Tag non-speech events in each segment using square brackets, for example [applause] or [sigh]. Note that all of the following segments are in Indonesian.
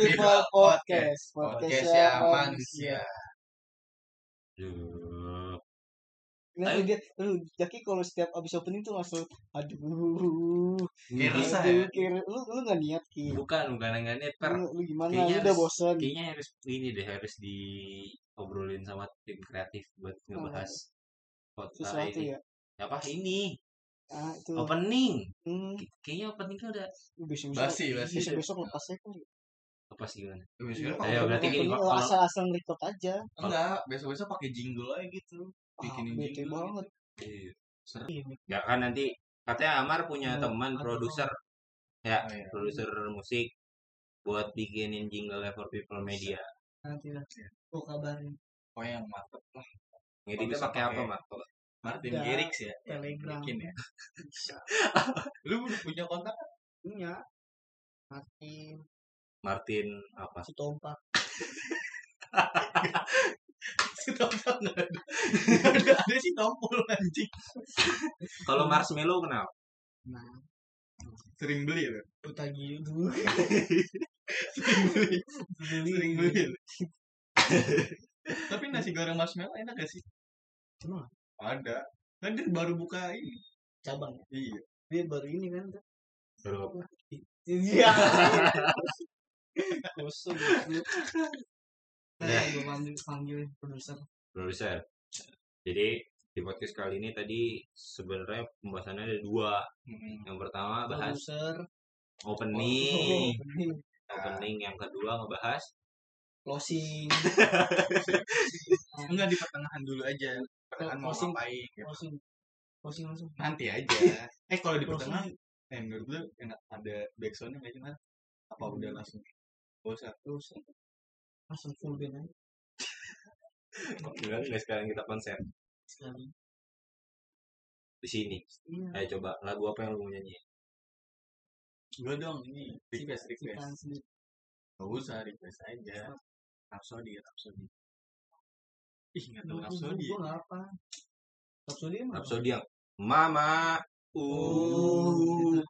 People Podcast. Podcastnya manusia. Duh. Nah, Ayo. dia, lu Jaki kalau setiap abis opening tuh langsung aduh. Resah aduh, ya? lu lu gak niat ki. Bukan, bukan enggak net per. Lu, lu gimana? Kayaknya Lu udah bosan. Kayaknya harus ini deh harus diobrolin sama tim kreatif buat ngebahas kota Sesuatu ini. ya. Apa ini? Ah, itu. Opening. Hmm, Kayaknya openingnya udah besok Basi, basi. Besok besok lepas ya kan. lepas gimana? Ayo, pakai- berarti gini, kalau- asal-asal record aja. enggak, besok-besok pakai jingle aja gitu. Ah, Bikinin bete jingle banget. Iya. Seru. Ya kan nanti katanya Amar punya Iya, teman produser ya, Oh, iya. produser musik buat bikinin jingle for people media. Nanti nanti. Gua kabarin. Oh yang mantep lah. Ngeditnya pakai apa, Mak? Martin Garrix ya. yang Telegram. bikin ya. [laughs] Lu punya kontak? Punya. Martin. Martin apa? Si Tompak. Si [laughs] Tompol nggak ada. [laughs] Ada, ada si Tompol anjing. Kalau Marshmallow kenal? Nah, Sering beli lu tagih dulu. [laughs] Sering beli. Sering beli. Tapi nasi goreng marshmallow enak gak sih? Emang? Ada. Kan dia baru buka ini. Cabang. Iya. Dia baru ini kan. Baru apa? Iya. Udah. Nah, gue panggil panggil produser. produser. Jadi di podcast kali ini tadi sebenarnya pembahasannya ada dua. Yang pertama bahas Produser. opening, opening, opening. Yang kedua ngebahas Closing. [laughs] Enggak di pertengahan dulu aja. Pertengahan mau Closing. ngapain. gitu. Closing. Closing langsung. Nanti aja. [laughs] Eh kalau di pertengahan, eh menurut lu enak ada backsoundnya nggak sih Mas? Apa udah langsung? Usah. Terus langsung full band aja Enggak, enggak sekarang kita konser sekali. di sini. Iya. Ayo coba lagu apa yang lu mau nyanyi? Gue dong ini request request. Gak usah request aja. Rhapsody, Rhapsody. Ih nggak tahu. Gua nggak apa. Rhapsody emang apa? Rhapsody yang Mama Oh, uh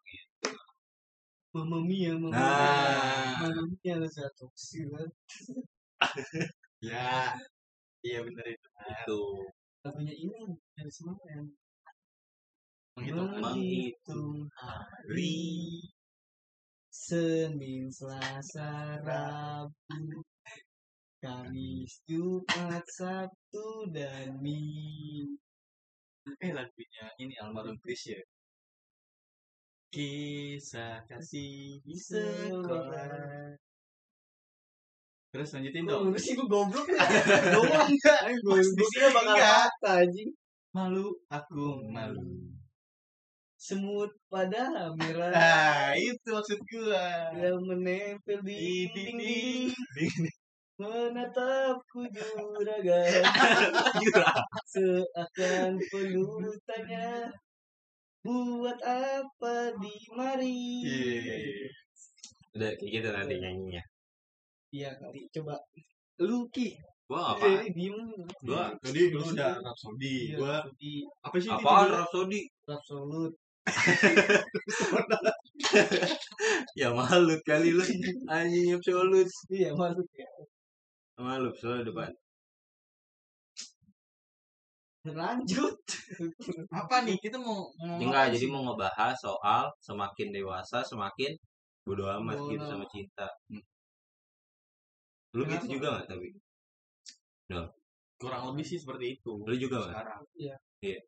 Mamma Mia, Mamma Mia. Nah. Mamma Mia satu. Silat. [laughs] Ya. Iya bener itu. itu Lagunya ini dari semua yang Menghitung menghitung hari Senin, Selasa, Rabu, Kamis, Jumat, Sabtu, dan Minggu. Eh lagunya ini almarhum Chris ya. Kisah kasih Di sekolah. Terus lanjutin dong. lu sih lu goblok ya? [laughs] Doang enggak? Gue Di kira sini bakal kata anjing. Malu, aku malu. Semut pada merah [laughs] Nah, itu maksud gua. yang menempel di Di dinding dinding. menatapku juragan [laughs] seakan peluru tanya buat apa di mari Iya. udah kayak gitu nanti nyanyinya. iya kali coba lu ki Gua apa? dari diem Gua Tadi lu udah Rhapsody. Iya, Gua di apa sih itu apaan? Rhapsody? absolut [laughs] Ya malu kali lu anjing absolut. iya maksud ya Malu soal depan. Lanjut Apa nih? Kita mau ngomong Enggak, jadi sih? mau ngebahas soal semakin dewasa semakin bodo amat Bodo gitu sama cinta. Lu gitu juga gak tapi? kurang lebih sih seperti itu. Lu juga gak? sekarang. Iya. Iya.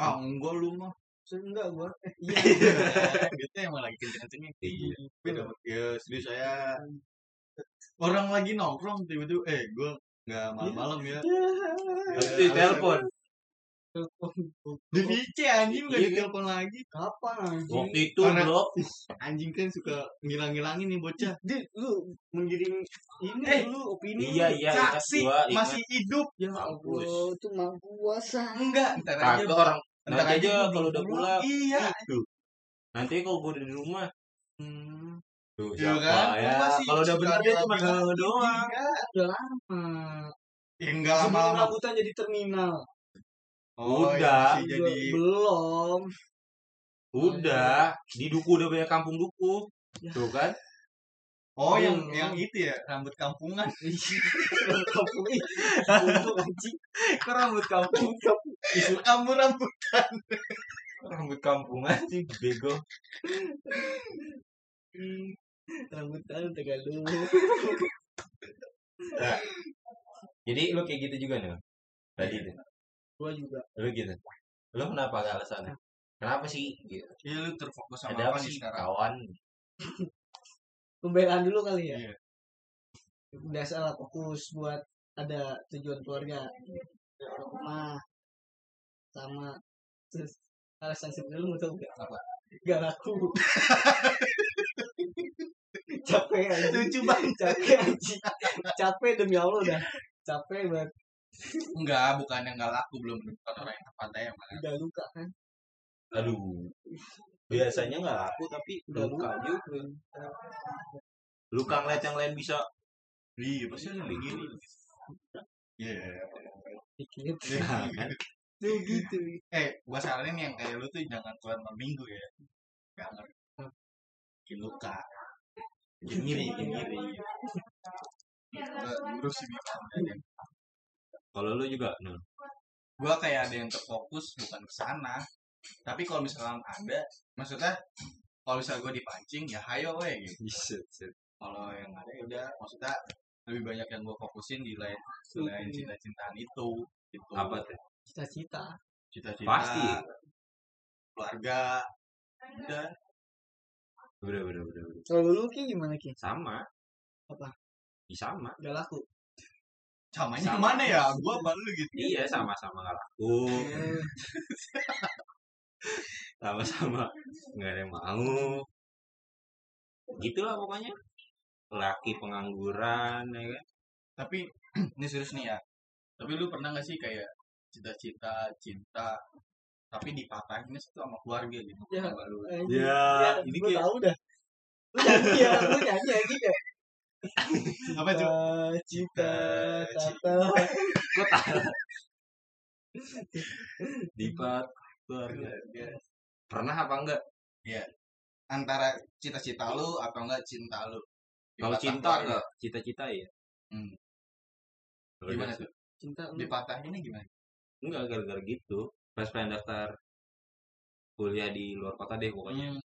Ah, enggak lu mah. enggak gua [laughs] eh, iya Gitu emang lagi kenceng-kencengnya. Iya. Beda. Ya, serius saya orang lagi nongkrong tiba-tiba eh gua nggak malam-malam ya. Pasti telepon. [laughs] Di VC anjing nggak Iya, ditelepon lagi. kapan anjing Waktu itu Karena- bro. [laughs] Anjing kan suka ngilang-ngilangin nih bocah. Di, lu menggiring ini Eh, lu opini Iya iya Saksi masih hidup. ya. Allah itu mah gua Enggak, ntar aja. Orang Ntar aja kalau udah pulang. Iya. Nanti kalau gua udah di rumah. hmm, Tuh Iya siapa kan? ya? Kalau udah bener dia cuma doang. Udah lama Ya enggak sebelum lama-lama. rambutan jadi terminal Oh, Udah. iya, masih jadi belum Udah, di duku udah banyak kampung duku. Ya. Tuh kan? Oh, yang Hmm. yang itu ya, rambut kampungan. [laughs] Rambut kampung. Untuk anjing. Kok rambut kampung? Isu kamu rambut. rambut kampungan sih bego. Rambut tahun Tagalog. Nah, jadi lu kayak gitu juga nih. Tadi tuh. Gua juga. lu gitu. Lu kenapa gak alasannya? Kenapa sih? Gitu. Iya, lu terfokus sama Ada apa sih sekarang? kawan? Pembelaan dulu kali ya. Iya. Biasa lah fokus buat ada tujuan keluarga. Rumah. Sama terus alasan sebenarnya lu mau tau gak? Apa? Gak laku. [laughs] capek anjing. Lucu banget. Capek anjing. Capek demi Allah udah. Capek banget. Enggak, bukan yang enggak laku belum menemukan orang yang tepat aja mana. Udah luka kan. Aduh. Biasanya nggak laku tapi Udah luka luka. juga. Luka ngeliat yang lain bisa. Iya, pasti yang kayak gini. Iya. Dikit. Nah, kan? Tuh gitu. Eh, gua saranin yang kayak lu tuh jangan keluar malam minggu ya. Gak ngerti. Bikin luka. Bikin ngiri, bikin ngiri. Terus ini. Kalau lu juga, nah. Gua kayak ada yang terfokus bukan ke sana. Tapi kalau misalkan ada, maksudnya kalau misalnya gue dipancing ya hayo we gitu. Kalau yang ada ya udah maksudnya lebih banyak yang gue fokusin di lain selain cinta-cintaan itu gitu. Apa tuh? Cita-cita. Cita-cita. Pasti. Keluarga. Udah. Udah, udah, udah, udah. Kalau lu Ki gimana Ki? Sama. Apa? Ih, sama. Gak laku. Samanya Sama. mana ya? Gua baru gitu. Iya, sama-sama nggak laku. [laughs] Sama-sama nggak ada yang mau. Gitulah pokoknya. Laki pengangguran, ya kan? Tapi [clears throat] ini serius nih ya. Tapi lu pernah gak sih kayak cita-cita, cinta, tapi dipatahin itu sama keluarga gitu? Ya. Sama lu. anjing. Ya, ini gue kayak- tahu dah. Lu nyanyi ya, lu nyanyi ya gitu. [laughs] Apa tuh? Tata. Gue tahu. [laughs] Dipat keluarga. Pernah apa enggak? Antara cita-cita lu atau enggak cinta lu? Kalau cinta enggak? Cita-cita ya. Hmm. Gimana tuh? Cinta. Dipatahinnya gimana? Enggak gara-gara gitu. Pas pengen daftar kuliah di luar kota deh pokoknya. Hmm.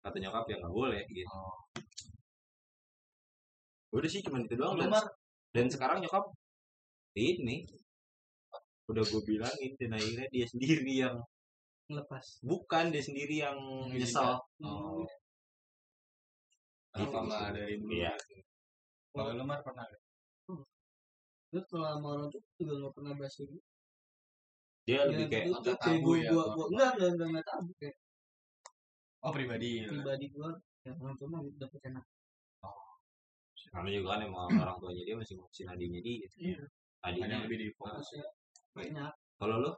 Kata nyokap ya nggak boleh gitu. Oh. Udah sih cuma itu doang. Dan, dan sekarang nyokap ini udah gue bilangin dan akhirnya dia sendiri yang Ngelepas. bukan dia sendiri yang Menyesal. nyesal. Oh. Gitu nggak ada ini? Iya. Kalau lu Mar pernah nggak? Lu kalau sama orang tuh juga gak pernah bahas gitu. Dia lebih Ya, kayak itu kayak tabu gua, ya, gua, gua, enggak, enggak, enggak, enggak tabu. Kayak Oh pribadi. pribadi gua, ya orang tua mah dapet enak. Namanya juga kan emang [clears throat] orang tuanya dia masih ngurusin adiknya dia. Iya. Ada Adiknya. yang lebih difokus ya. Banyak. Kalau lu?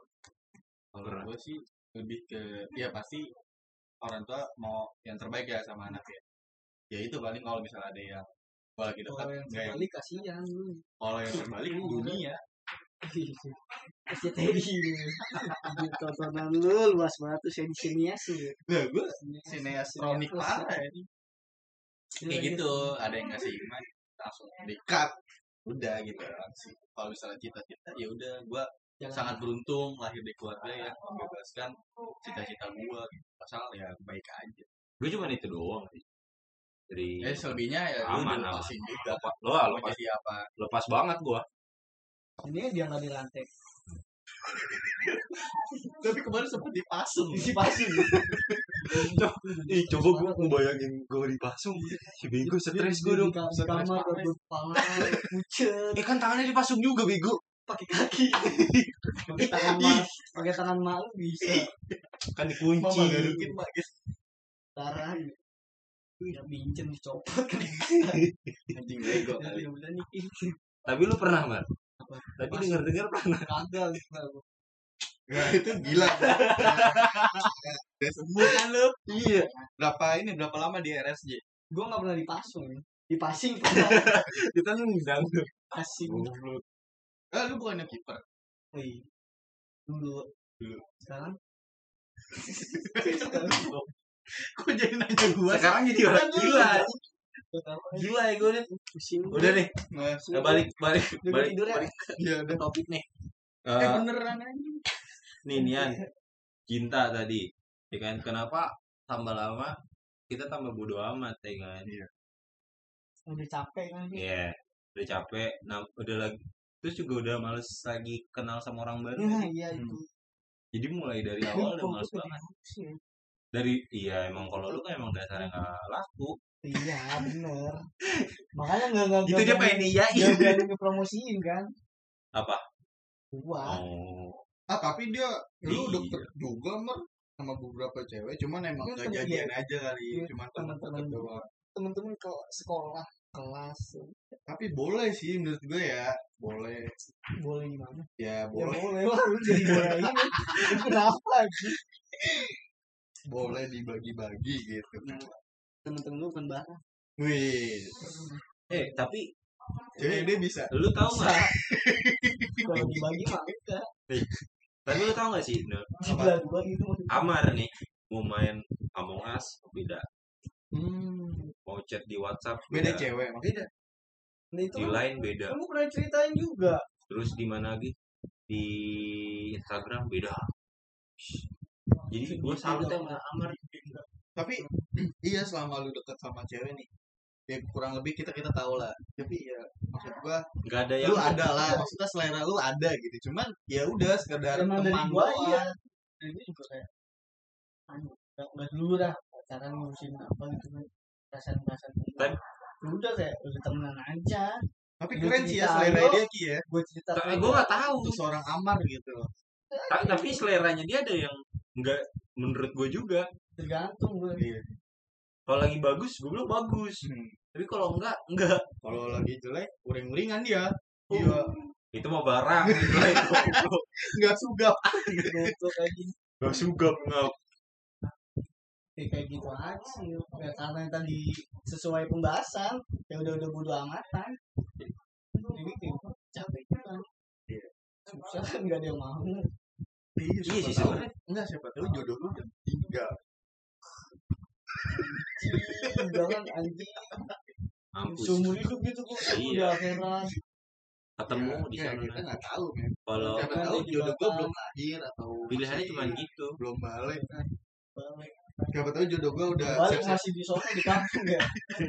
Kalau Pernah. gue sih lebih ke ya pasti orang tua mau yang terbaik ya sama anaknya. Ya itu paling kalau misalnya ada yang lagi dekat Kalau yang yang sekali kasihan lu. kalau yang terbalik dunia Kasih Teddy. Tontonan lu luas banget tuh seni senias lu. nah gue sineas kronik parah ya Iya, kayak gitu ada yang ngasih iman langsung dekat udah gitu. Langsung kalau misalnya cita-cita ya udah gue sangat beruntung lahir di keluarga yang membebaskan cita-cita gue gitu. asal ya baik aja. Gue cuma itu doang sih. Dari eh selebihnya ya lu Aman, dilepasin juga. Lo lepas apa? lepas banget gua. ini dia nggak dilantek. Tapi kemarin sempat dipasung Dipasung. Ih, coba gua ngebayangin gua dipasung. Si bego stres gua dong. Parah. berkepala pucet Eh kan tangannya dipasung juga bego. pakai kaki pakai tangan ma pakai tangan malu bisa Kan dikunci. mama garukin mak guys darah ya bincang dicopot kan anjing bego ya kali udah nih Tapi lu pernah, Mar? Tapi Pas- denger-denger pernah. kagak gitu Nah, itu gila. Udah sembuh kan lu? Iya. Berapa ini berapa lama di RSJ? gue nggak pernah dipasung dipasing pernah [laughs] Kita nendang tuh. pasing Ah, lu bukannya kiper. Wih. dulu Dulu. sekarang [laughs] Kok jadi nanya gua? Sekarang jadi orang gila. Gila ya gue nih. pusing Udah nih, Nah, nah, balik balik balik tidur ya? balik iya udah. topik nih. Eh Eh, beneran aja. nih Nian, cinta tadi. Ya kan kenapa tambah lama kita tambah bodo amat ya kan. udah capek kan Iya, udah capek, nah udah lagi terus juga udah males lagi kenal sama orang baru. Nah, iya itu Jadi mulai dari awal udah males banget. Dari iya emang kalau lu kan emang dasarnya nggak laku. iya bener [laughs] makanya nggak nggak Itu dia pengen nggak iyain. berani ngepromosiin kan Apa? gua Oh, Ah tapi dia lu Iya. deket juga mer sama beberapa cewek cuman emang Iya, gak iya. jadian aja kali Iya, cuman teman-teman. teman-teman doang temen-temen ke sekolah kelas tapi boleh sih menurut gue ya boleh boleh gimana ya ya boleh boleh lah lu jadi boleh ini [laughs] kenapa sih boleh dibagi-bagi gitu. Temen-temen lu kan barang. Wih. Eh tapi jadi dia bisa? lu tahu nggak? kalau dibagi mah enggak Tapi lu tahu nggak sih, Nur? Amar nih mau main Among Us beda, hmm. Mau chat di WhatsApp beda beda, cewek beda. Nah itu di kan line beda, kamu pernah ceritain juga. Terus di mana lagi? Di Instagram beda. Jadi gue salut ya sama Amar. tapi [clears throat] iya selama lu deket sama cewek nih ya kurang lebih kita kita tahu lah. Tapi ya maksud gua Gak ada yang lu ada lah. maksudnya selera lu ada gitu. Cuman ya udah sekedar teman gua, iya. Nah, itu juga kayak anu, nggak nggak dulu dah. Pacaran ngurusin apa gitu kan. Perasaan perasaan Tapi- udah kayak udah temenan aja. Tapi keren sih ya selera dia Ki ya. Gue cerita Tapi gue gak tahu. seorang Amar gitu Tapi seleranya dia ada yang nggak menurut gue juga. tergantung gue Iya. Kalau lagi bagus, gue bilang bagus. Hmm. Tapi kalau enggak, enggak. kalau lagi jelek uring-uringan dia Oh. iya Itu mau barang itu. [laughs] nggak sugap gitu kayak gitu Gak sugap ngap. Ya, kayak gitu aja sih ya, karena yang tadi sesuai pembahasan ya udah udah bodo amatan jadi kayak capek Iya. susah kan nggak ada yang mau iya Iya sih sebenarnya. enggak siapa tahu jodoh lu udah tinggal jangan anjing. Mampus. seumur hidup gitu kok. Iya. udah akhirat Ketemu di ya, sana. kita nggak tahu men. Kalau siapa Nanti tahu jodoh gua belum lahir atau pilihannya cuma gitu. belum balik balik. Siapa tahu jodoh gua udah balik siap-siap. masih di sana di kampung ya.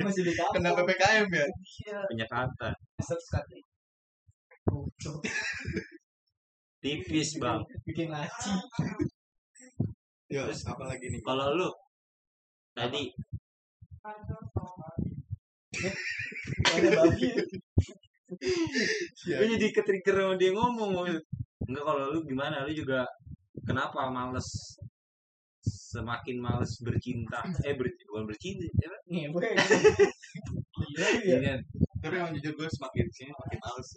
Masih di kampung. Kena ppkm ya? Iya. Penyekatan. set sekali Tuh, Tipis bang. bikin laci ya Terus- apa lagi nih Kalau lu tadi ada babi Iya. gue jadi ketrigger sama dia ngomong. Enggak kalau lu gimana? Lu juga kenapa males semakin males bercinta eh ber, bukan bercinta ya kan? nih gue iya iya Ini kan, tapi emang jujur gue semakin sini makin males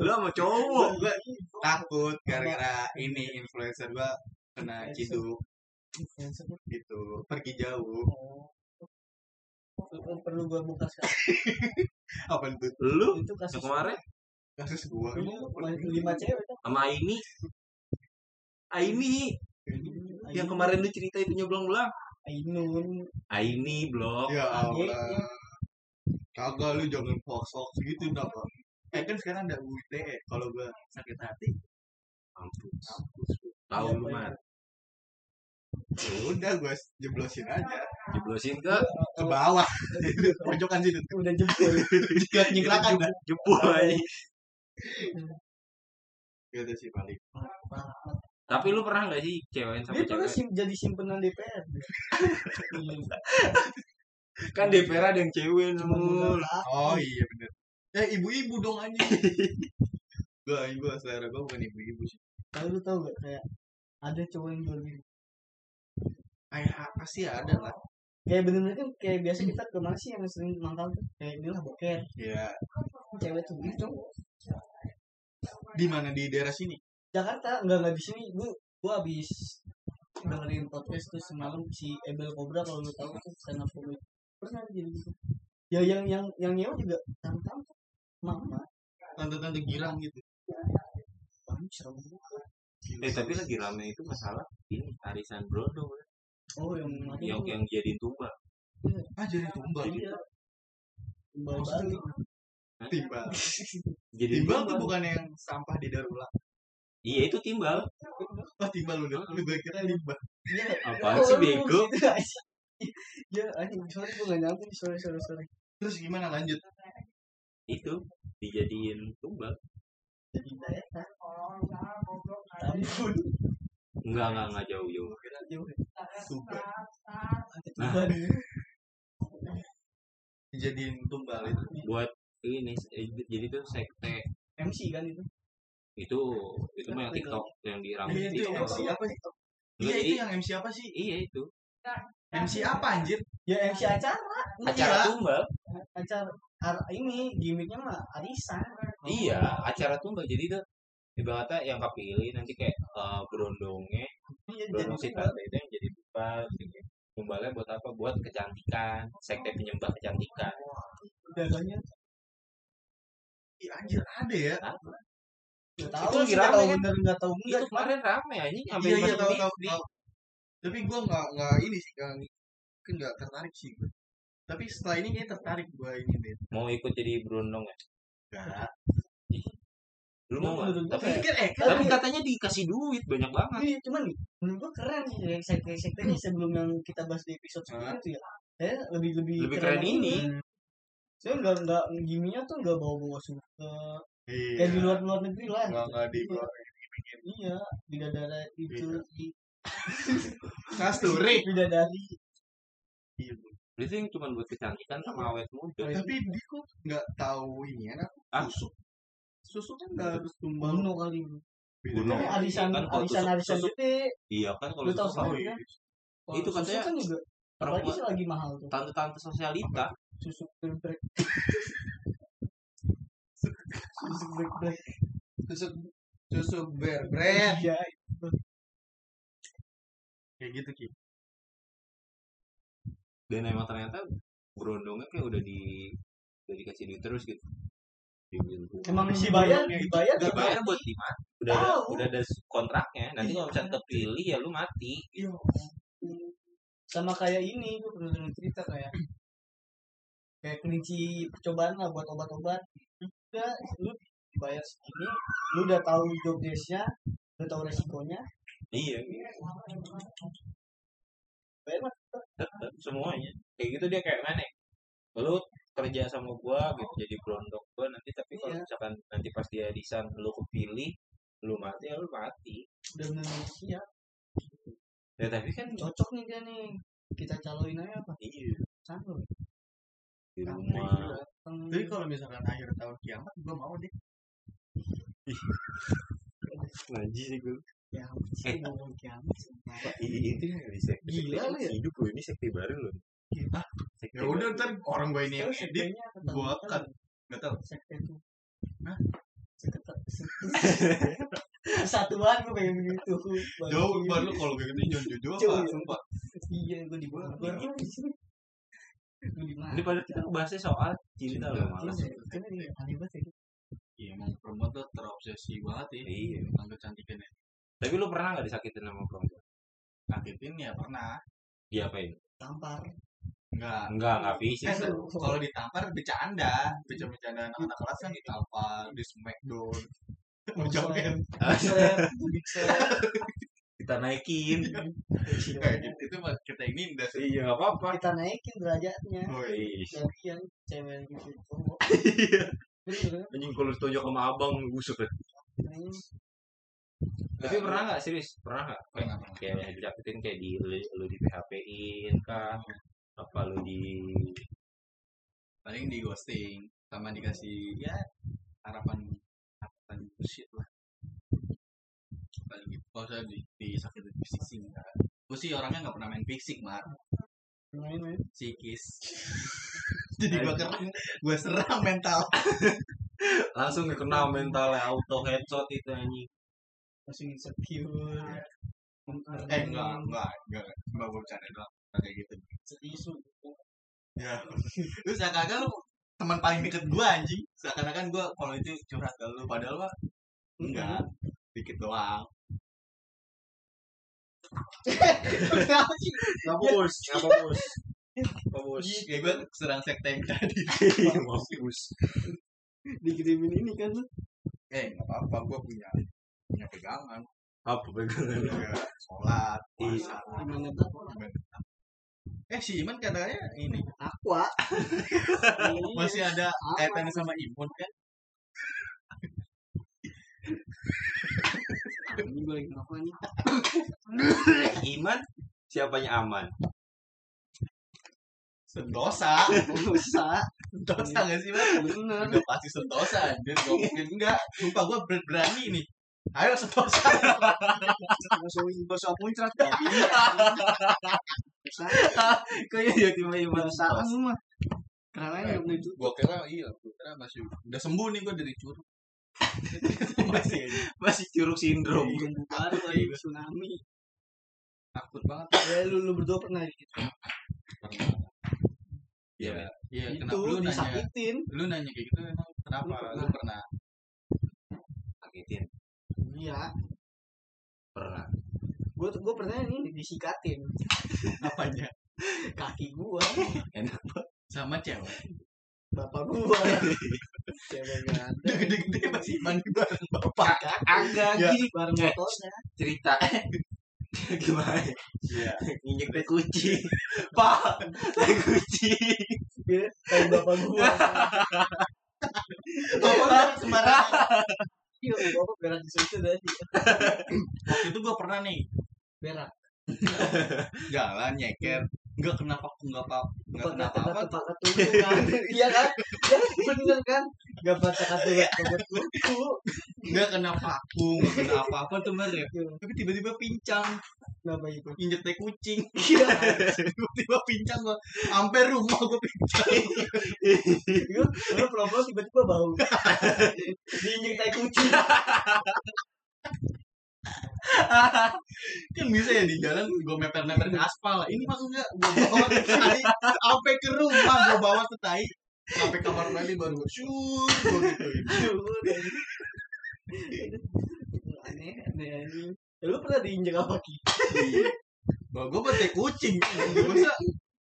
lu sama cowok gue takut gara-gara ini influencer gue kena ciduk. Gitu pergi jauh. Oh. Perlu- gue buka sekarang? [laughs] Apa itu? Lu? Itu kasus kemarin? Kasus gue Ini lima cewek sama Aini Aini yang kemarin lu cerita itu nyoblang-belang Ainun. Aini blog ya. Allah kagak lu jangan hoax gitu kenapa eh kan sekarang ada UITE kalau gue sakit hati. Mampus gua. tahu lu ya udah gue jeblosin aja. Jeblosin ke? Ke bawah. [laughs] Pojokan situ udah jempol. Jiklak jiklakan kan jebol aja gitu sih paling tapi lu pernah gak sih cewekin sama dia pernah sim jadi simpenan DPR [laughs] kan DPR ada yang cewek modal. oh iya bener. Eh ibu-ibu dong aja gue gue selera gue bukan ibu-ibu sih. Tapi lu tau gak kayak ada cowok yang jual diri kayak pasti ada lah. Kayak bener-bener kan kayak biasa kita ke mana sih yang sering mangkal tuh. Kayak dia lah boker ya cewek tuh itu cowok di mana? Di daerah sini? Jakarta. Enggak enggak di sini. Gua gua habis dengerin podcast tuh semalam si Ebel Cobra kalau lu tahu tuh stand up comedy pernah jadi gitu. Ya yang yang yang nyewa juga tamu-tamu mama. Tante-tante girang gitu. Wah, serem juga. eh tapi lagi rame itu masalah ini arisan brodo oh yang mati yang yang jadi tumbal. Ah jadi tumbal Iya. Timbal balik. [laughs] timbal. Jadi timbal tuh bukan yang sampah di daur ulang. Iya itu timbal. Oh timbal udah. Lu gue kira limbah. Iya. apaan sih bego [laughs] Ya, anjing sorry gue gak nyampe sorry sorry sorry. terus gimana lanjut? Itu dijadiin tumbal. Jadi. Ampun. enggak enggak enggak jauh jauh. Jauh. tumbal Nah. Dijadiin tumbal itu. Buat ini eh, jadi tuh sekte. MC kan itu. itu itu mah yang TikTok yang di rame Iya, itu yang MC apa sih? Iya Jadi- itu yang MC apa sih? Iya itu MC apa anjir Ya MC acara. acara Iya. tumbal Acara ar- ini gimmicknya mah arisan. iya acara tumbal jadi tuh ibaratnya yang kepilih nanti kayak eh, berondongnya Iya, berondong si tante itu yang jadi tumbal gitu. tumbalnya buat apa buat kecantikan sekte penyembah kecantikan Biasanya Ih, anjir ada ya? Gak Itu tahu lagi sih, gak rame tahu kan? bener gak tahu itu kemarin rame aja nyampe iya iya tahu tahu tahu tapi gue nggak nggak ini sih nggak kan nggak tertarik sih gue tapi setelah ini kayak tertarik gue ini deh mau ikut jadi berondong ya enggak lu mau nggak? Tapi kan eh tapi katanya dikasih duit banyak banget Iya, cuman menurut gua keren sih yang sekte-sektenya sebelum yang kita bahas di episode sebelumnya itu ya. Saya lebih lebih Lebih keren ini. Saya enggak enggak giminya tuh enggak bawa-bawa suka. iya Kayak di luar luar negeri lah. nggak nggak di Iya, itu Iya. di [laughs] kasturi bidadari. iya Bu. itu cuma buat kecantikan sama awet muda tapi dia kok nggak tahu ini ya Ah. susu susu kan nggak harus tumbal Bono kali. Beda. Bono. Kan arisan Kan kalau arisan arisan gede. iya kan kalau Lu tahu iya kan? Kalau Itu susu katanya kan juga apalagi perempuan sih lagi mahal tuh. tante-tante sosialita Susu break. susu break break. susu susu bear bread Iya, kayak gitu ki. Dan emang ternyata berondongnya kayak udah di udah dikasih duit terus gitu. Emang Si dibayar, Bono yang- dibayar, Gak dibayar. bayar buat di mati udah ada, udah ada kontraknya. Nanti Iya. kalau misalnya kepilih ya lu mati. Iya. Sama kayak ini gue pernah dengar cerita kayak kayak kelinci percobaan lah buat obat-obat. Udah lu dibayar segini lu udah tahu job desknya udah tahu resikonya iya. Tetep semuanya. Kayak gitu dia kayak mana lu kerja sama gua gitu jadi berondong gua nanti tapi kalau Iya. misalkan nanti pas dia desain lu kepilih lu mati ya lu mati. Udah bener siap ya tapi kan cocok nih dia nih. Kita caloin aja apa? Iya. Sanggup. Di rumah. tapi kalau misalkan akhir tahun kiamat gue mau deh. [laughs] Ngaji sih gua ya sih ngomong kiamat itu yang di sekte Gila lu ya? hidup ini sekte baru lo sekte ya udah ntar orang gue ini yang edit tahu? akan nggak tahu. Sekte itu. Hah? sekte kesatuan [laughs] gue pengen begitu jauh baru kalau kayak gitu jangan jujur apa sumpah. Iya gue di bawah. Gue mana? Ini pada kita bahasnya soal cinta lo malas kan ini aneh banget ya iya emang perempuan tuh terobsesi banget ya. Iya. tentang kecantikannya tapi lu pernah nggak disakitin sama perempuan? Sakitin ya pernah. Diapain tampar. Enggak enggak enggak fisik Eh, kalau ditampar bercanda. Bercanda-bercanda anak-anak kelas kan ditampar di smackdown. [laughs] Joget. Slap, big slap. kita naikin. [laughs] Kayak gitu itu mah kita ini udah iya nggak apa-apa. Kita naikin derajatnya. Oh, iya. Yang cewek gitu Iya. Kan? anjing kalau ditonjok sama abang busuk ya. Tapi pernah nggak serius? Pernah nggak? Kayak Pernah, kayak disakitin kayak di lu, lu di PHP in kah? Apa lu di paling di ghosting sama dikasih ya harapan harapan bullshit lah. Paling gitu. Kalau saya di, disakitin fisik sih enggak. Gue sih orangnya nggak pernah main fisik mah main main. Psikis. [laughs] Jadi gue keren gue serang mental. [laughs] Langsung kena mentalnya auto headshot itu anjing langsung insecure. Eh enggak enggak enggak enggak gue bercanda doang kayak gitu. Setisu ya. Terus seakan-akan lu teman paling deket gue anjing. Seakan-akan gue kalau itu curhat ke lu padahal mah enggak. Dikit doang. Kenapa bos ngapa bos Mampus. Kayak gue serang sekte yang tadi. Mampus. Dikirimin ini kan lu. Eh, nggak apa-apa, gue punya punya pegangan. Apa pegangan? Ya, sholat, Iya. puasa. Eh, si Iman katanya ini Aqua. [laughs] masih ada kaitannya sama imun kan? Ini gue lagi ngapain? Iman siapanya aman? Sentosa. Dosa. Sentosa gak sih, Bang? Bener. Udah pasti sentosa anjir. Gak mungkin enggak. Sumpah gue berani nih. Ayo sentosa. Langsung dosa muncrat. Dosa. Kok ya tiba Iman Dosa lu mah. Karena yang itu. Gue kira iya, gue kira masih udah sembuh nih gue dari curug. [laughs] masih masih curug sindrom. Baru lagi tsunami. takut banget. Ya lu lu berdua pernah gitu. Iya. Iya, Itu kenapa lu nanya? Lu nanya kayak gitu emang kenapa? Lu pernah? Sakitin. Iya. Pernah. Gue gue pernah nih disikatin [laughs] Apanya? kaki gua Enak. Sama cewek. bapak gua [laughs] cewek gak ada gede-gede masih mandi bareng bapak. Agak Ya. gini bareng Ya. motornya cerita. [laughs] Gimana? Iya. Injek teh kucing. Pak, teh kucing. Kayak bapak gua Bapak sembarangan. Iya bapak berak di situ tadi. [laughs] Waktu itu gue pernah nih berak. [laughs] Jalan nyeker nggak kenapa aku nggak apa [laughs] nggak kenapa apa? tuh kan? Iya kan? Ya bener kan? Gak baca kata tubuh nggak kenapa aku nggak kena apa tuh mer ya? Tapi tiba-tiba pincang. Kenapa itu? Injek teh kucing. [laughs] Iya. Tiba-tiba pincang gua. Sampai rumah gua pincang. Iya, lu pulang-pulang tiba-tiba bau. [laughs] Diinjek tai kucing kan bisa ya di jalan gua meper-meper ke aspal ini enggak gua bawa ke tai sampai ke rumah gua bawa ke tai sampai kamar mandi baru syur gua gituin aneh aneh aneh ya, lu pernah diinjek apa ki Iya. Bahwa gue pakai kucing. Masa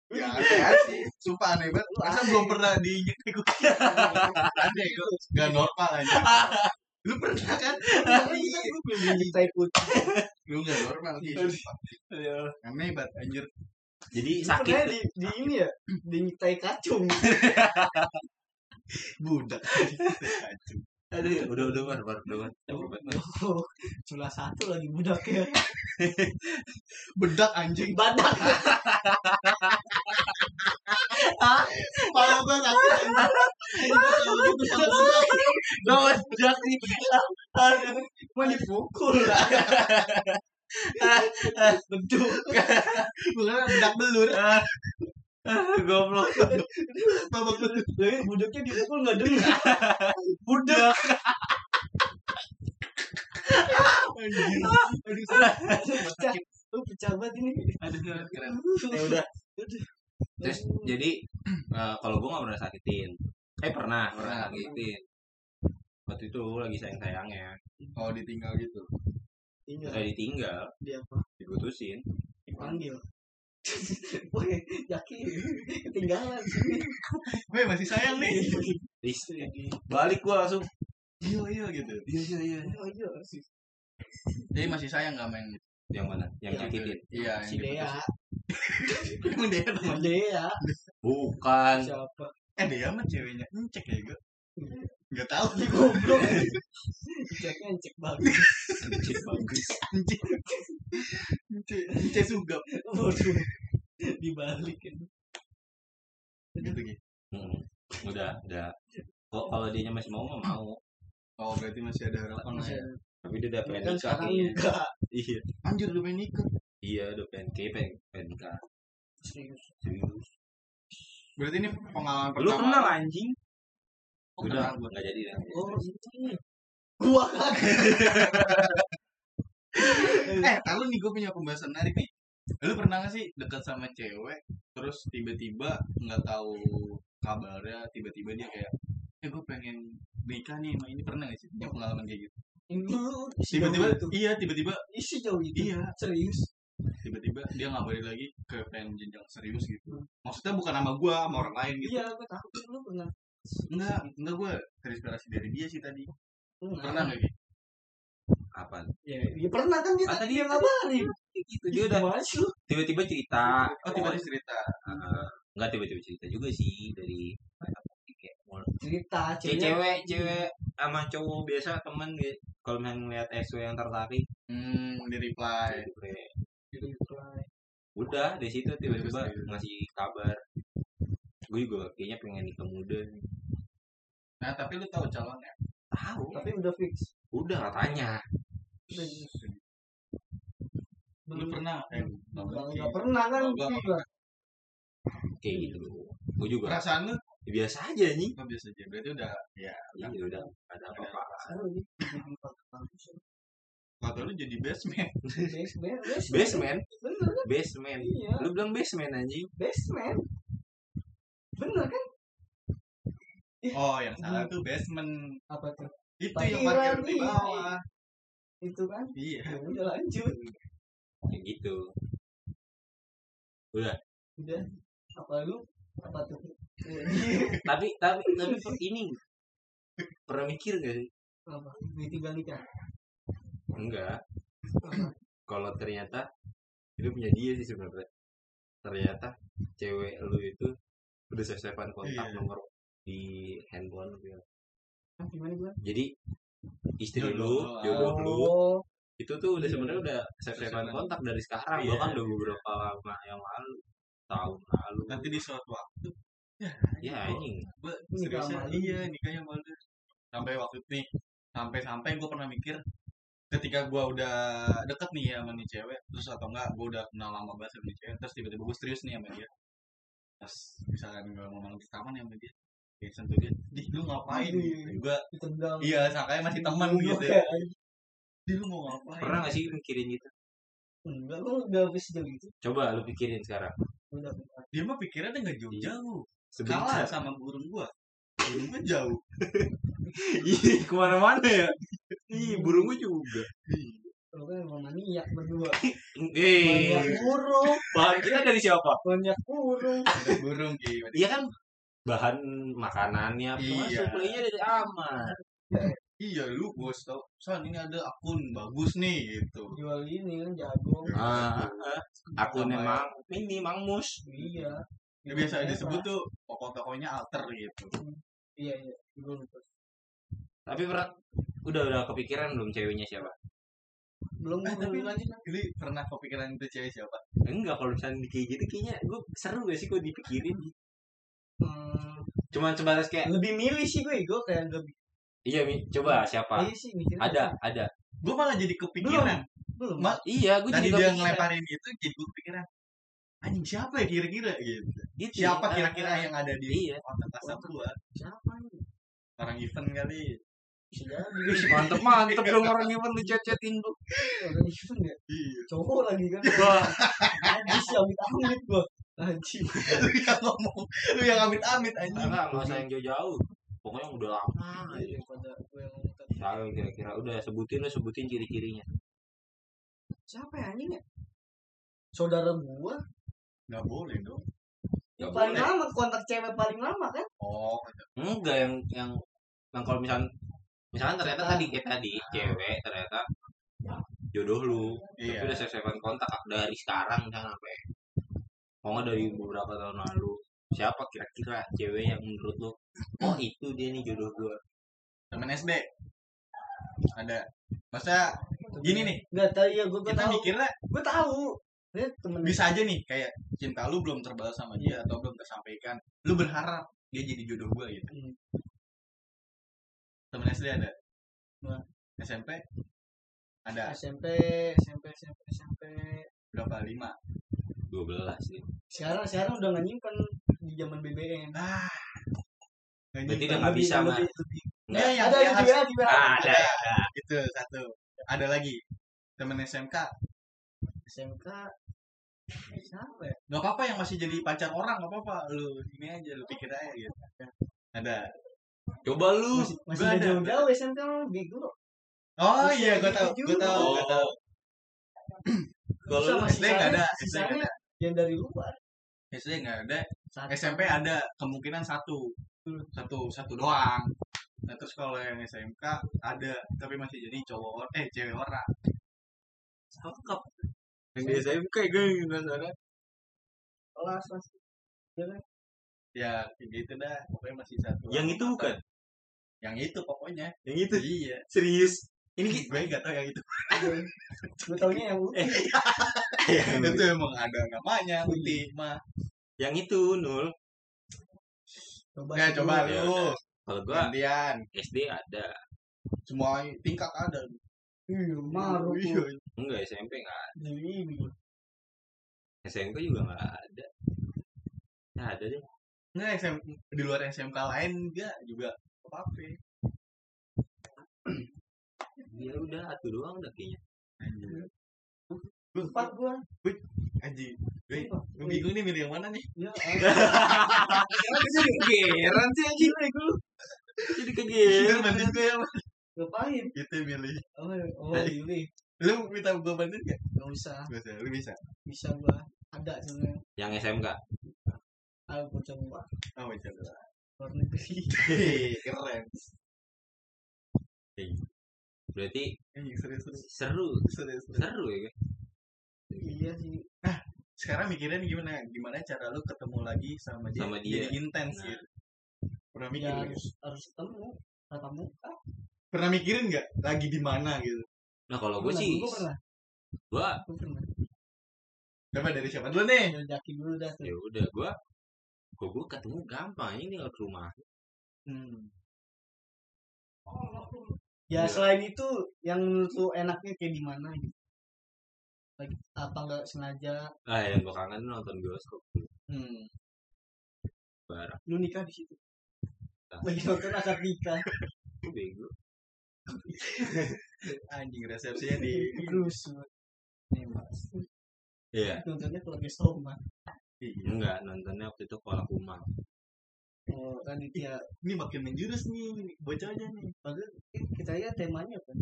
Ya aneh sih. Sumpah aneh banget. Masa belum pernah diinjek tai kucing. [laughs] Aneh gue. Gak normal aja. Lu pernah kan? [laughs] Iya, diinjek tai kucing Lu gak normal sih. Aneh banget anjir. Jadi Lu sakit. pernah di, di ini ya diinjek tai kacung [laughs] Budak. Kacau. Aduh, udah udah bar bar udah bar. oh, cula satu lagi budak ya [laughs] Bedak anjing. badak Tahu gitu sama bedak. Gawat jak nih. mau dipukul. Beduk Bukan bedak belur. Goblok. Babak belur. Budaknya dipukul nggak dengar budak. Aduh, pecah banget ini. Aduh, keren. Ya udah. Terus jadi eh, kalau gue gak pernah sakitin. Eh pernah, pernah Pernah. sakitin. Waktu itu lagi sayang-sayangnya. Oh ditinggal gitu. iya Saya ditinggal, dia apa diputusin. dipanggil [laughs] Woi, Jaki ketinggalan sini. Weh masih sayang nih. Balik gue langsung. Iya iya gitu. Iya iya iya. Oh iya si Jadi masih sayang gak main gitu? Yang mana? Yang nyakitin. Iya, si yang Dea. Emang dia teman. Dea Bukan. siapa? Eh dia mah ceweknya Encek ya gue. Gak tau Di goblok. Ceknya cek bagus. Anjing bagus. Encek. Encek. Encek sugap. Waduh. Dibalikin. Gitu gitu. Hmm. Udah, udah. Kok kalau dia masih mau mau. Oh berarti masih ada harapan lah ya. Tapi dia udah pengen Kan nikah. enggak. Iya. Anjir udah pengen nikah. Iya, udah pengen kayak pengen, pengen nikah. Serius. Serius. Berarti ini pengalaman Lu pertama. kenal anjing? Oh, Udah, kenal gue. nggak jadi dah. Oh ini. Gua kan. [laughs] Eh, tahu nih gue punya pembahasan menarik nih. Lu pernah gak sih dekat sama cewek terus tiba-tiba nggak tahu kabarnya, tiba-tiba dia kayak, eh gue pengen nikah nih ini pernah gak sih punya pengalaman kayak gitu? Tiba-tiba, iya tiba-tiba, Isi jauh itu. iya. Serius. tiba-tiba dia nggak balik lagi ke pengen jenjang serius gitu. Maksudnya bukan nama gue sama orang lain gitu. Iya gue tahu lu pernah? Enggak enggak gue terinspirasi dari dia sih tadi. Nggak- pernah? Nggak gitu apa ya, ya pernah kan dia Ah, tadi yang ngabarin. Gitu dia udah sih lu? tiba-tiba cerita. Oh tiba-tiba cerita. Eh, enggak tiba-tiba cerita juga sih dari cerita Kayak cewek cewek sama cowok biasa temen gitu kalau misalnya ngeliat SW yang tertarik. Hmm di reply. Gitu kayak, Cerita. udah dari situ tiba-tiba ngasih kabar. Gue juga kayaknya pengen nikah muda nah tapi lu tahu calonnya tahu. Tapi udah fix? Udah katanya udah lu pernah? Eh, nggak pernah kan? Gila. kayak gitu. Gue juga. Perasaan lu ya biasa aja nih oh, biasa aja. Berarti udah ya iya udah ada apa-apa. ya. kata lu jadi basement. Basement basement. Basement? Bener kan? Basement. Iya. Lu bilang basement anjing. Basement? Bener kan? Oh yang salah tuh basement. Apa tuh? Itu Parkiran, yang parkir di bawah. Itu kan? Iya. Ya udah lanjut. Kayak gitu. Udah. Udah. Apa lu? Apa tuh tapi tapi tapi ini pernah mikir gak sih? Apa? Ditinggal nikah? Enggak kalau ternyata itu punya dia sih sebenarnya. Ternyata cewek lu itu udah save-savean kontak Iya. nomor di handphone. Ah, gimana gua jadi istri Jodoh lu jodoh. lu itu tuh udah Iya. sebenarnya udah save-savean Save-savean. kontak dari sekarang. Iya. bahkan udah beberapa lama yang lalu tahun lalu. Nanti di suatu waktu ya anjing. Gue Nikah seriusnya sama lu. iya nikahnya sama lu sampai waktu itu nih sampai sampai gue pernah mikir ketika gue udah deket nih ya sama nih cewek terus atau enggak gue udah kenal lama banget sama nih cewek terus tiba-tiba gue serius nih sama dia. Terus misalkan gue ngomong di taman ya sama dia kayak sentuh dia di lu ngapain? Gue ditendang. iya sangkanya masih teman Iya, gitu kayak, di lu mau ngapain? Pernah gak sih mikirin gitu enggak lu udah habis jauh gitu. Coba lu pikirin sekarang. Dia mah pikirnya nggak jauh-jauh. Sebentar kalah sama burung gua. Burung gua jauh. [laughs] Ih, ke mana-mana ya? Ih, burung gue juga. Lu kan emang maniak berdua. Eh, burung. Bahan kita dari siapa? maniak burung. Ada burung ki Iya kan? Bahan makanannya apa? Iya. supply-nya dari aman. iya lu bos tau. San ini ada akun bagus nih gitu. Jual ini kan jagung. Ah, akun Apa ya? emang ini Mang Mus. iya ya, biasa disebut tuh pokok-pokoknya alter gitu iya iya gue lupa Tapi pernah udah udah kepikiran belum ceweknya siapa? belum eh, tapi belum. lanjut Jadi pernah kepikiran itu cewek siapa Enggak kalau misalnya kayak gitu kayaknya gue seru gak sih kok dipikirin. Hmm, Cuman sebatas kayak lebih milih sih gue gue kayak lebih iya Mi, coba siapa? iya sih Ada, ada. gua malah jadi kepikiran belum Ma- Iya, gue tadi juga dia kepikiran. ngelemparin itu jadi gua kepikiran anjing siapa ya kira-kira? Gitu Gitu, siapa iya. kira-kira yang ada di Iya. kontak WhatsApp gua. Siapa nih orang event kali. Mantep mantep [laughs] dong orang event lu chat-chatin lu. orang itu nggak iya. Cowok lagi kan? [laughs] Wah, Najis ya amit amit gua. Najis lu yang ngomong lu yang amit-amit anjing. Enggak enggak usah yang jauh-jauh. Pokoknya yang udah lama. Aja. daripada gue yang ngomong kira-kira. Udah sebutin lu sebutin ciri-cirinya. siapa ya anjing ya? Saudara gua nggak boleh dong. Yang paling boleh. lama kontak cewek paling lama kan? Oh Enggak yang yang yang kalau misalkan misalkan ternyata tadi kayak tadi cewek ternyata jodoh lu iya. tapi udah save kontak dari sekarang misalnya sampai mau nggak dari beberapa tahun lalu siapa kira-kira cewek yang menurut lu oh itu dia nih jodoh gua? Temen SD ada. Masa gini nih. Nggak tahu ya gua gua kita tahu. mikirnya gua tahu temen bisa aja nih kayak cinta lu belum terbalas sama dia atau belum tersampaikan lu berharap dia jadi jodoh gue gitu. Hmm. temen SD ada? Nah. SMP ada. SMP SMP SMP SMP berapa? Lima? 12 nih sekarang sekarang udah nggak nyimpen di zaman BBM ah. Berarti udah nggak bisa. Nggak, yang, ada di WA Ah, ada itu satu. Ada lagi. Temen SMK SMK siapa ya? Nggak apa-apa yang masih jadi pacar orang nggak apa-apa. Lu ini aja lu pikir aja gitu. Ada. Coba lu. Masih masih ada. jauh-jauh SMK mah bego. Oh Masih iya gue tahu gue juga. tahu. Gue tahu. Kalau lu SD nggak ada, SD nggak sisanya yang dari luar. SD nggak ada. Satu. SMP ada kemungkinan satu. Hmm. satu satu doang. Nah terus kalau yang SMK ada tapi masih jadi cowok eh cewek orang. Cakep. Yang di SMK gue salah. kelas kelas ya kayak gitu dah pokoknya masih satu Yang itu bukan? yang itu pokoknya. Yang itu? Iya. Serius. ini gue nggak tahu yang itu. Gue taunya yang Eh, yang, [laughs] itu emang ada namanya Uti mah yang itu nul. coba ya sih coba ya lu. Udah. Kalau gua gantian. SD ada. semua tingkat ada iya marah Iya. tuh Enggak SMP nggak ada. jadi ini SMP juga nggak ada. Ya ada deh. nggak SM, di luar SMK lain enggak juga apa apa Ya udah satu doang udah kayaknya. lu empat gua Aji, gue, gue bingung nih milih yang mana nih? [laughs] ya Kegeran sih anjing. Jadi kegeran. bantuin gue yang ngapain Kita milih. oh oh ini Lu minta gue bantuin gak? nggak usah Bisa, lu bisa. bisa gua ada sebenarnya Yang SMK. aku gua coba Oh, bisa. luar negeri keren. Berarti Eh, serius, serius. seru. Serius, serius. Seru ya kan? iya sih Sekarang mikirin gimana? Gimana cara lu ketemu lagi sama dia? Sama dia. Jadi intens Nah. gitu. Pernah mikir ya harus harus ketemu tatap muka Pernah mikirin nggak? Lagi di mana gitu? Nah kalau gue sih, gua pernah gue pernah Coba dari siapa dulu nih? jaki dulu dah ya udah gue, gue gue ketemu gampang ini ke rumah. Hmm. ya Iya. selain itu yang menurut lu enaknya kayak di mana gitu lagi apa nggak sengaja Ah yang gue kangen nonton bioskop Hmm. bareng. lu nikah di situ Nah. lagi nonton akad nikah [laughs] Gue bego. [laughs] Anjing resepsinya di terus nih mas Iya. nontonnya keluarga Soma Enggak nontonnya waktu itu Kuala Kumang. oh Raditya ini makin menjurus nih bocahnya nih. padahal eh, kita ya temanya kan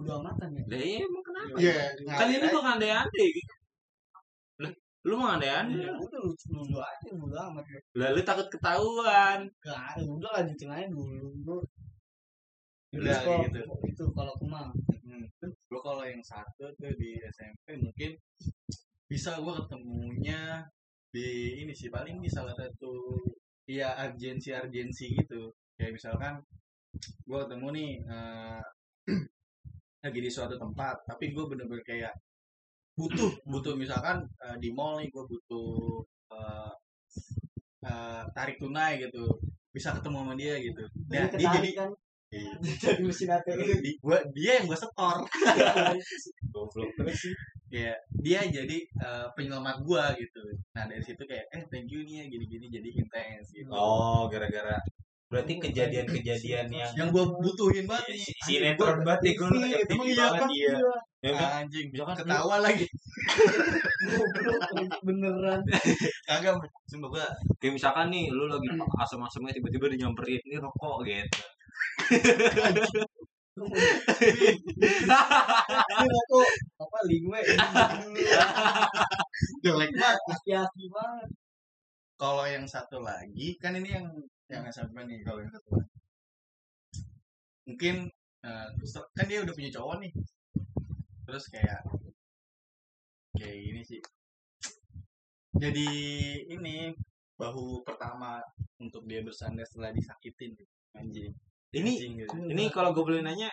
udah amatan ya Lah iya emang kenapa? Iya, Kan ini kok andai-andai gitu. Lah, lu mau andai-andai? ya udah lucu dulu aja udah amat ya Lah lu takut ketahuan. Gak, udah lanjutin aja dulu dulu Udah, gitu. itu kalau kumang Hmm. Gue kalau yang satu tuh di SMP mungkin bisa gue ketemunya di ini sih paling di salah satu ya urgensi urgensi gitu kayak misalkan gue ketemu nih eh, [clears throat] lagi di suatu tempat tapi gue bener-bener kayak butuh butuh misalkan eh, di mall nih gue butuh eh, eh, tarik tunai gitu bisa ketemu sama dia gitu dia ya, dia jadi kan. Jadi mesin ATM di, gua, dia yang gue setor. [laughs] Goblok. Terus sih. ya dia jadi eh, penyelamat gua gitu. Nah dari situ kayak eh thank you nih ya gini-gini jadi intens gitu. Oh, gara-gara. Berarti kejadian-kejadian yang yang gua butuhin banget nih. sinetron banget ya gue Iya, emang iya banget [laughs] kan? iya. Ya. Kan? anjing Misalkan ketawa lagi. Goblok, [laughs] beneran. Kagak sumpah gua. Kayak misalkan nih lu lagi asam-asamnya tiba-tiba dia nyamperin ini rokok gitu. Ini aku apa lingwe jelek banget hati-hati banget kalau yang satu lagi kan ini yang yang SMP nih kalau yang satu lagi. Mungkin terus kan dia udah punya cowok nih. Terus kayak kayak gini sih. Jadi ini bahu pertama untuk dia bersandar setelah disakitin anjing Ini Anjing gitu. ini kalau gue boleh nanya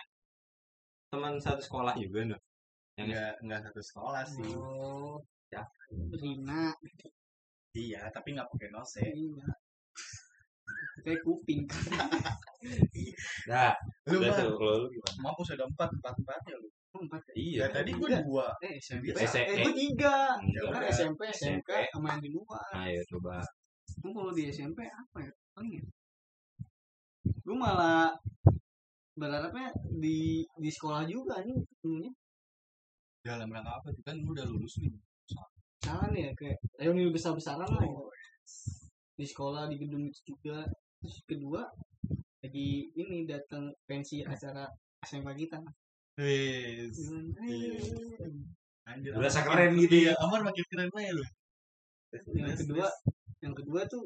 teman satu sekolah juga nih. Yang enggak enggak satu sekolah sih oh Ya. Rina iya tapi nggak pakai nose iya kayak kuping Nah, lu udah mah lu gimana? mampus ada empat empat empatnya lu empat ya? Iya, ya tadi gua Enggak. dua eh SMP eh gue tiga kan. SMP SMK SMP. sama yang di luar Ayo coba. Emang kalau di SMP apa ya paling ya gue malah berharapnya di di sekolah juga nih ketemunya dalam rangka apa tuh kan lu udah lulus nih salah nih ya kayak reuni besar besaran lah ya. di sekolah di gedung itu juga terus kedua lagi ini datang pensi acara SMA kita Wes. Iya. Anjir, Berasa keren gitu ya. Iya, Amar makin keren aja lu. yang kedua yang kedua tuh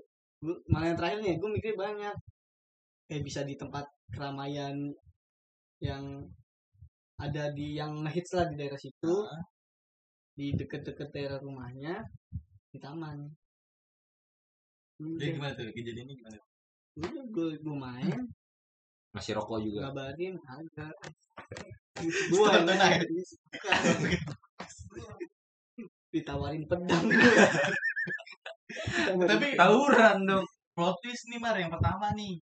malah yang terakhir nih gue mikir banyak kayak bisa di tempat keramaian yang ada di yang ngehits lah di daerah situ. Di deket-deket daerah rumahnya di taman. Jadi gimana tuh kejadiannya gimana? udah gue gue main. Masih rokok juga. ngabarin agak gue tonton aja. ditawarin pedang. Tapi Tawuran dong. plot twist nih Mar yang pertama nih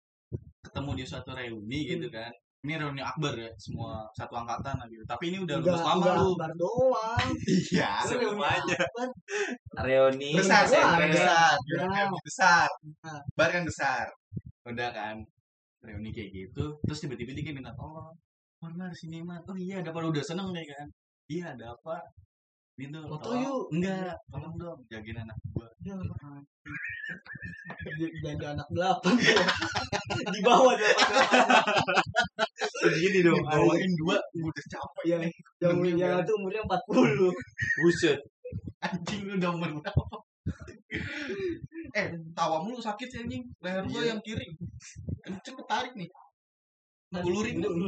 ketemu di suatu reuni gitu kan. Ini reuni akbar ya semua satu angkatan lah gitu. Tapi ini udah lulus lama lu bar doang. [laughs] Iya semuanya. Reuni. besar Besar, kan ada. besar. Ya. reuni besar. Nah. bar kan besar. Udah kan reuni kayak gitu. Terus tiba-tiba dia minta tolong Mar Mar sini Mar oh iya ada apa? Udah seneng deh kan. Iya ada apa gitu. Foto yuk. enggak tolong dong jagain anak gua. Ya, jaga anak delapan [laughs] di bawah delapan. Gini dong. bawain dua udah capek. Yang yang yang itu umurnya 40 Buset. anjing lu udah umur berapa? Eh tawa mulu sakit sih anjing. Leher gua Iya. yang kiri. Kenceng ketarik nih. Ngulurin dulu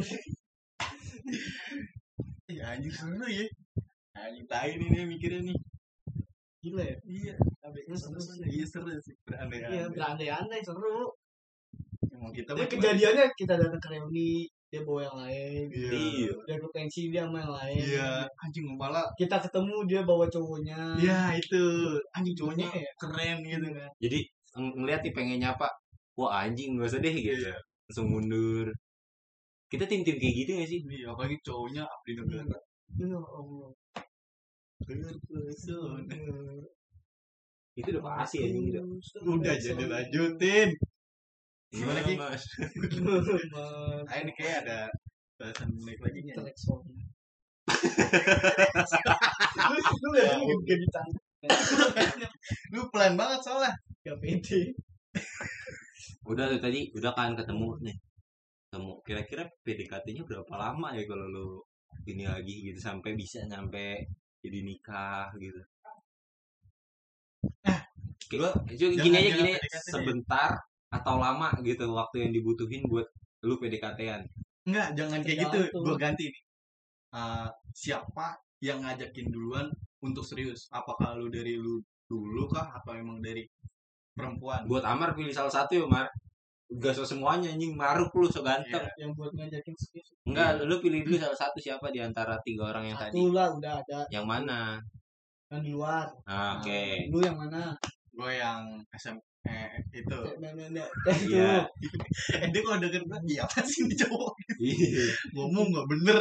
ya anjing seru ya anjing tai nih dia mikirnya nih gila ya iya Ini seru sih. iya seru sih berandai-andai iya berandai-andai seru emang kita Tapi mah cuma- kejadiannya kita datang ke reuni dia bawa yang lain iya Iya. dia ke pensi dia sama yang lain iya anjing kepala kita ketemu dia bawa cowoknya iya itu anjing cowoknya Iya. keren gitu kan Jadi ng- ngeliat nih pengen nyapa. Wah anjing gak usah deh gitu. Iya. Langsung mundur. Kita tim-tim kayak gitu gak sih? iya apalagi cowoknya abdi negara ya Allah Terpesona. Itu udah pasti anjing gitu. udah jadi lanjutin Gimana, Ki? Mas? ah ini kayak ada bahasan menarik lagi nih lu lu gak Ya, ditanya lu pelan banget soalnya gak pede Udah tuh tadi udah kan ketemu nih. Ketemu. Kira-kira PDKT-nya berapa lama ya kalau lu ini lagi gitu sampai bisa nyampe jadi nikah gitu. Gua gini jangan- aja gini deh. sebentar atau lama gitu waktu yang dibutuhin buat lu PDKT-an. enggak jangan kayak gitu gue ganti nih Eh, siapa yang ngajakin duluan untuk serius apakah lu dari lu dulu kah atau emang dari perempuan Buat Amar pilih salah satu ya, Mar. Gak so semuanya anjing maruk lu so ganteng. yang buat ngajakin serius Enggak, lu pilih dulu salah satu siapa di antara tiga orang yang tadi. satu lah udah ada Yang mana? yang di luar Ah, Oke. lu yang mana gue yang SM eh, itu Nah, nah, nah. itu Iya. eh, dia kalau denger gue iya apa sih ini cowok Iya. ngomong nggak bener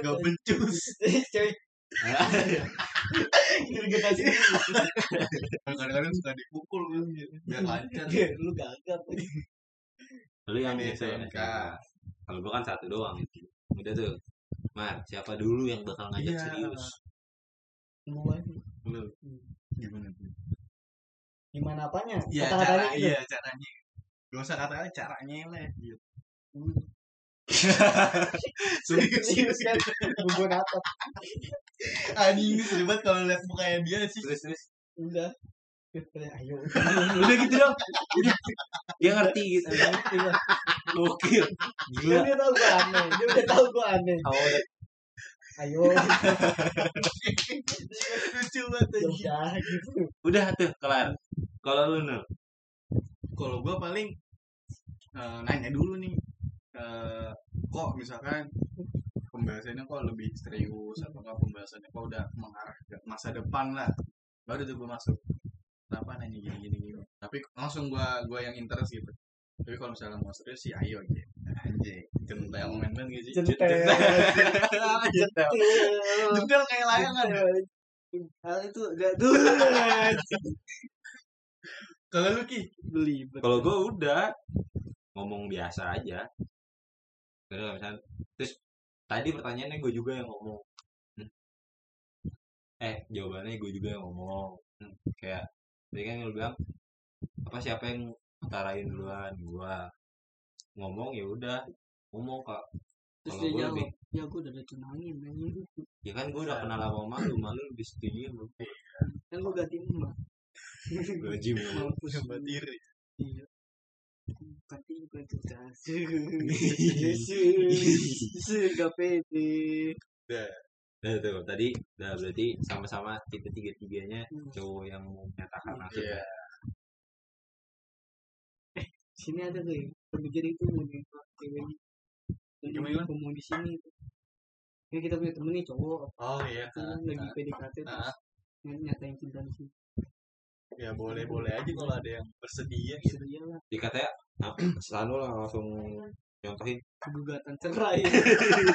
nggak becus cewek [laughs] gergetasi kadang-kadang suka dipukul kan biar lancar lu gagap Lu yang itu ya. SMK. Kalau gua kan satu doang. Udah tuh. Mar, siapa dulu yang bakal ngajak Iya. serius? gua lu gimana tuh gimana apanya ya kata-katanya cara gitu iya caranya gak usah kata caranya lah gitu [laughs] serius kan hubungan apa anjing ini seru banget kalau lihat mukanya dia sih Terus terus. udah ayo [laughs] Udah gitu dong. Dia ngerti gitu. Gokil. Dia Gila. udah tahu gua aneh dia udah tahu gua aneh ayo [laughs] lucu banget udah gitu Udah tuh kelar. Kalau lu Nul. kalau gue paling eh, nanya dulu nih eh, kok misalkan pembahasannya kok lebih serius atau enggak pembahasannya kok udah mengarah ke masa depan lah baru tuh gue masuk kenapa nanya gini gini gini tapi langsung gue gua yang interest gitu tapi kalau misalnya mau serius sih ayo aja anjing centel main banget gak sih Centel. Centel. centel [laughs] kayak layangan hal itu udah tuh [laughs] kalau lu ki beli Kalau gue udah ngomong biasa aja. Terus misalnya, terus tadi pertanyaannya gue juga yang ngomong. Hmm. Eh jawabannya gue juga yang ngomong. Hmm. Kayak tadi kan lu bilang apa siapa yang utarain duluan gua ngomong ya udah ngomong kak terus Kalau dia gua jawab lebih- ya gue udah ada tunangin anjing ya kan gue udah kenal sama malu malu lebih setuju sama gue kan gue ganti mbak gaji mulu mampus Hebat diri. iya ganti gue tuh gak pede Nah, tuh tadi nah berarti sama-sama kita tiga-tiganya Hmm. cowok yang mau menyatakan maksud Iya. sini ada tuh yang itu mau ceweknya dia ngomong di sini tuh ini kita punya temen nih cowok Oh iya. itu kan lagi PDKT terus Ah. ny- nyatain cinta di sini Ya boleh boleh aja kalau ada yang bersedia. gitu. sedia lah dikatanya ah, selalu lah langsung nyontohin. Gugatan cerai.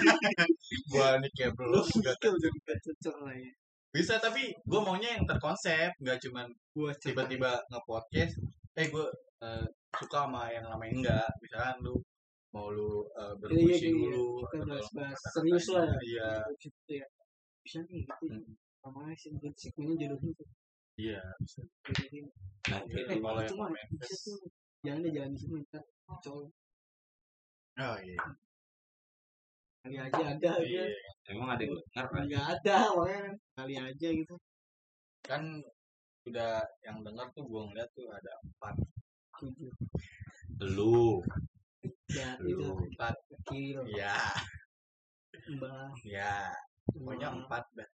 [laughs] Gua nih kayak belum gugatan cerai. bisa tapi gue maunya yang terkonsep nggak cuman gua tiba-tiba nge-podcast. Eh gue suka sama yang namanya enggak. Misalkan lu mau lu uh, Iya, iya, berpuisi iya. dulu kita bahas bahas serius lah. iya. Gitu ya. Bisa nih gitu Hmm. sama sih segmennya jodohin tuh iya bisa. Nah Iya, eh kalau itu yang jangan deh jangan di sini ntar. Cowok oh iya kali aja ada iya aja emang ada yang dengar kan nggak ada makanya kali aja gitu. Kan udah yang dengar tuh gue ngeliat tuh ada empat. Tujuh. Lu. Ya itu lu empat. Kecil. Iya. Mbak iya. Pokoknya empat dah.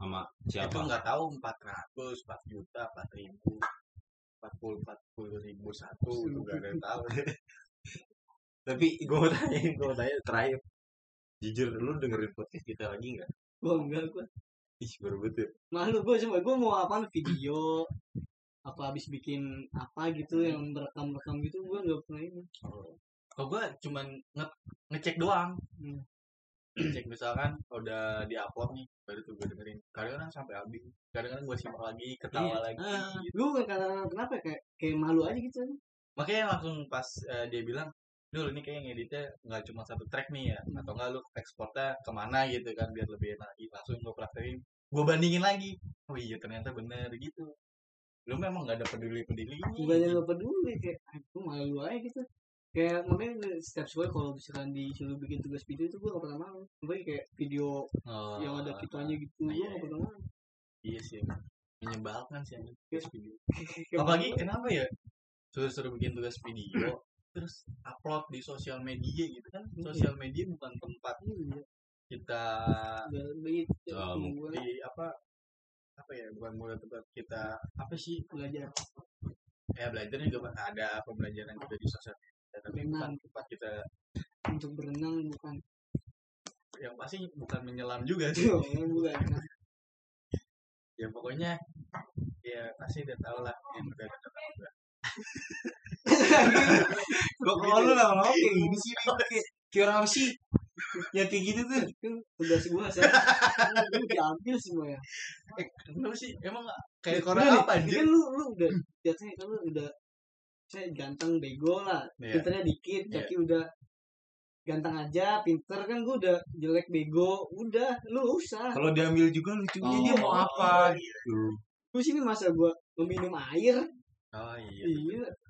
Sama itu siapa? nggak tahu empat ratus empat juta empat ribu empat puluh empat puluh ribu satu juga ada yang tahu [laughs] tapi gue mau tanya gue mau tanya terakhir. Jujur lu dengerin podcast kita lagi nggak? Gua enggak gua. Ih baru betul malu gua cuma gua mau apa video? Apa habis bikin apa gitu yang merekam rekam gitu? Gua nggak pernah ini. Kalau gue cuman nge ngecek doang. Hmm. ngecek misalkan udah di upload nih baru tuh gue dengerin. Kadang-kadang sampai habis. Kadang-kadang gue simak lagi ketawa Iya. lagi Ah, gitu. nggak karena kenapa ya, kayak kayak malu aja gitu. Makanya langsung pas eh, dia bilang dulu ini kayak ngeditnya nggak cuma satu track nih ya. Hmm. atau nggak lu ekspornya ke mana gitu kan biar lebih enak. Langsung gue praktekin. Gue bandingin lagi. Oh iya ternyata bener gitu. Lu memang nggak ada peduli peduli bukannya nggak peduli kayak aku malu aja gitu. Kayak makanya setiap sekali kalau misalkan disuruh bikin tugas video itu gua nggak pernah mau makanya kayak video oh, yang ada kitanya gitu iya, nggak iya. pernah mau iya sih menyebalkan sih anjing Iya. tugas video [laughs] apalagi kenapa ya suruh-suruh bikin tugas video terus upload di sosial media gitu kan. Iya. sosial media bukan tempat Iya, kita gua. di apa apa ya bukan bukan tempat kita apa sih belajar ya belajar juga ada pembelajaran juga di sosial media tapi bukan tempat kita untuk berenang bukan. Yang pasti bukan menyelam juga sih. Bukan. Ya pokoknya ya pasti udah tau lah yang udah udah kok kalau lu lama-lama kayak gini sih? Kayak kayak orang apa sih? Yang kayak gitu tuh. Kan tugas gua saya lu diambil semua ya. Eh kenapa sih? Emang kayak Udah orang apa ini anjir? kan lu lu udah jatuhnya kan lu udah saya ganteng bego lah. Iya. pinternya dikit Iya. tapi udah ganteng aja pinter. Kan gua udah jelek bego. Udah lu usah. Kalau diambil juga lucunya Oh. dia mau apa gitu. Lu sini masa gua meminum air oh iya iya